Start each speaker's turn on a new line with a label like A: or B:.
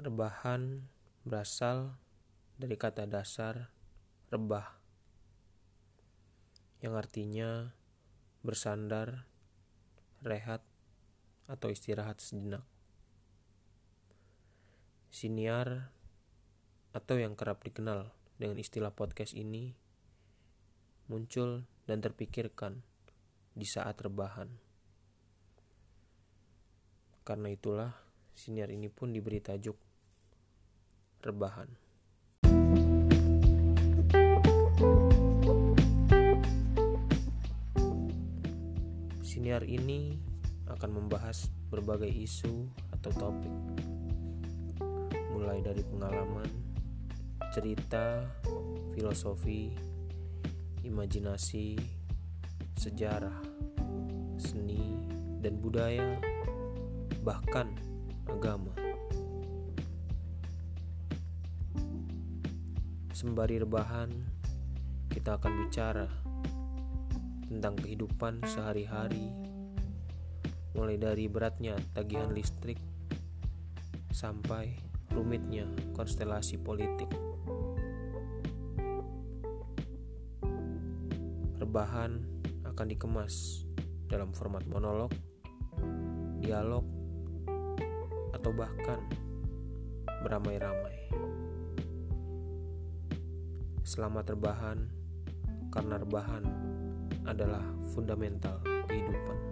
A: Rebahan berasal dari kata dasar rebah, yang artinya bersandar, rehat, atau istirahat sejenak. Siniar atau yang kerap dikenal dengan istilah podcast ini muncul dan terpikirkan di saat rebahan. Karena itulah siniar ini pun diberi tajuk rebahan. Siniar ini akan membahas berbagai isu atau topik, mulai dari pengalaman, cerita, filosofi, imajinasi, sejarah, seni, dan budaya, bahkan agama. Sembari rebahan, kita akan bicara tentang kehidupan sehari-hari, mulai dari beratnya tagihan listrik sampai rumitnya konstelasi politik. Rebahan akan dikemas dalam format monolog, dialog, atau bahkan beramai-ramai. Selamat rebahan, karena rebahan adalah fundamental kehidupan.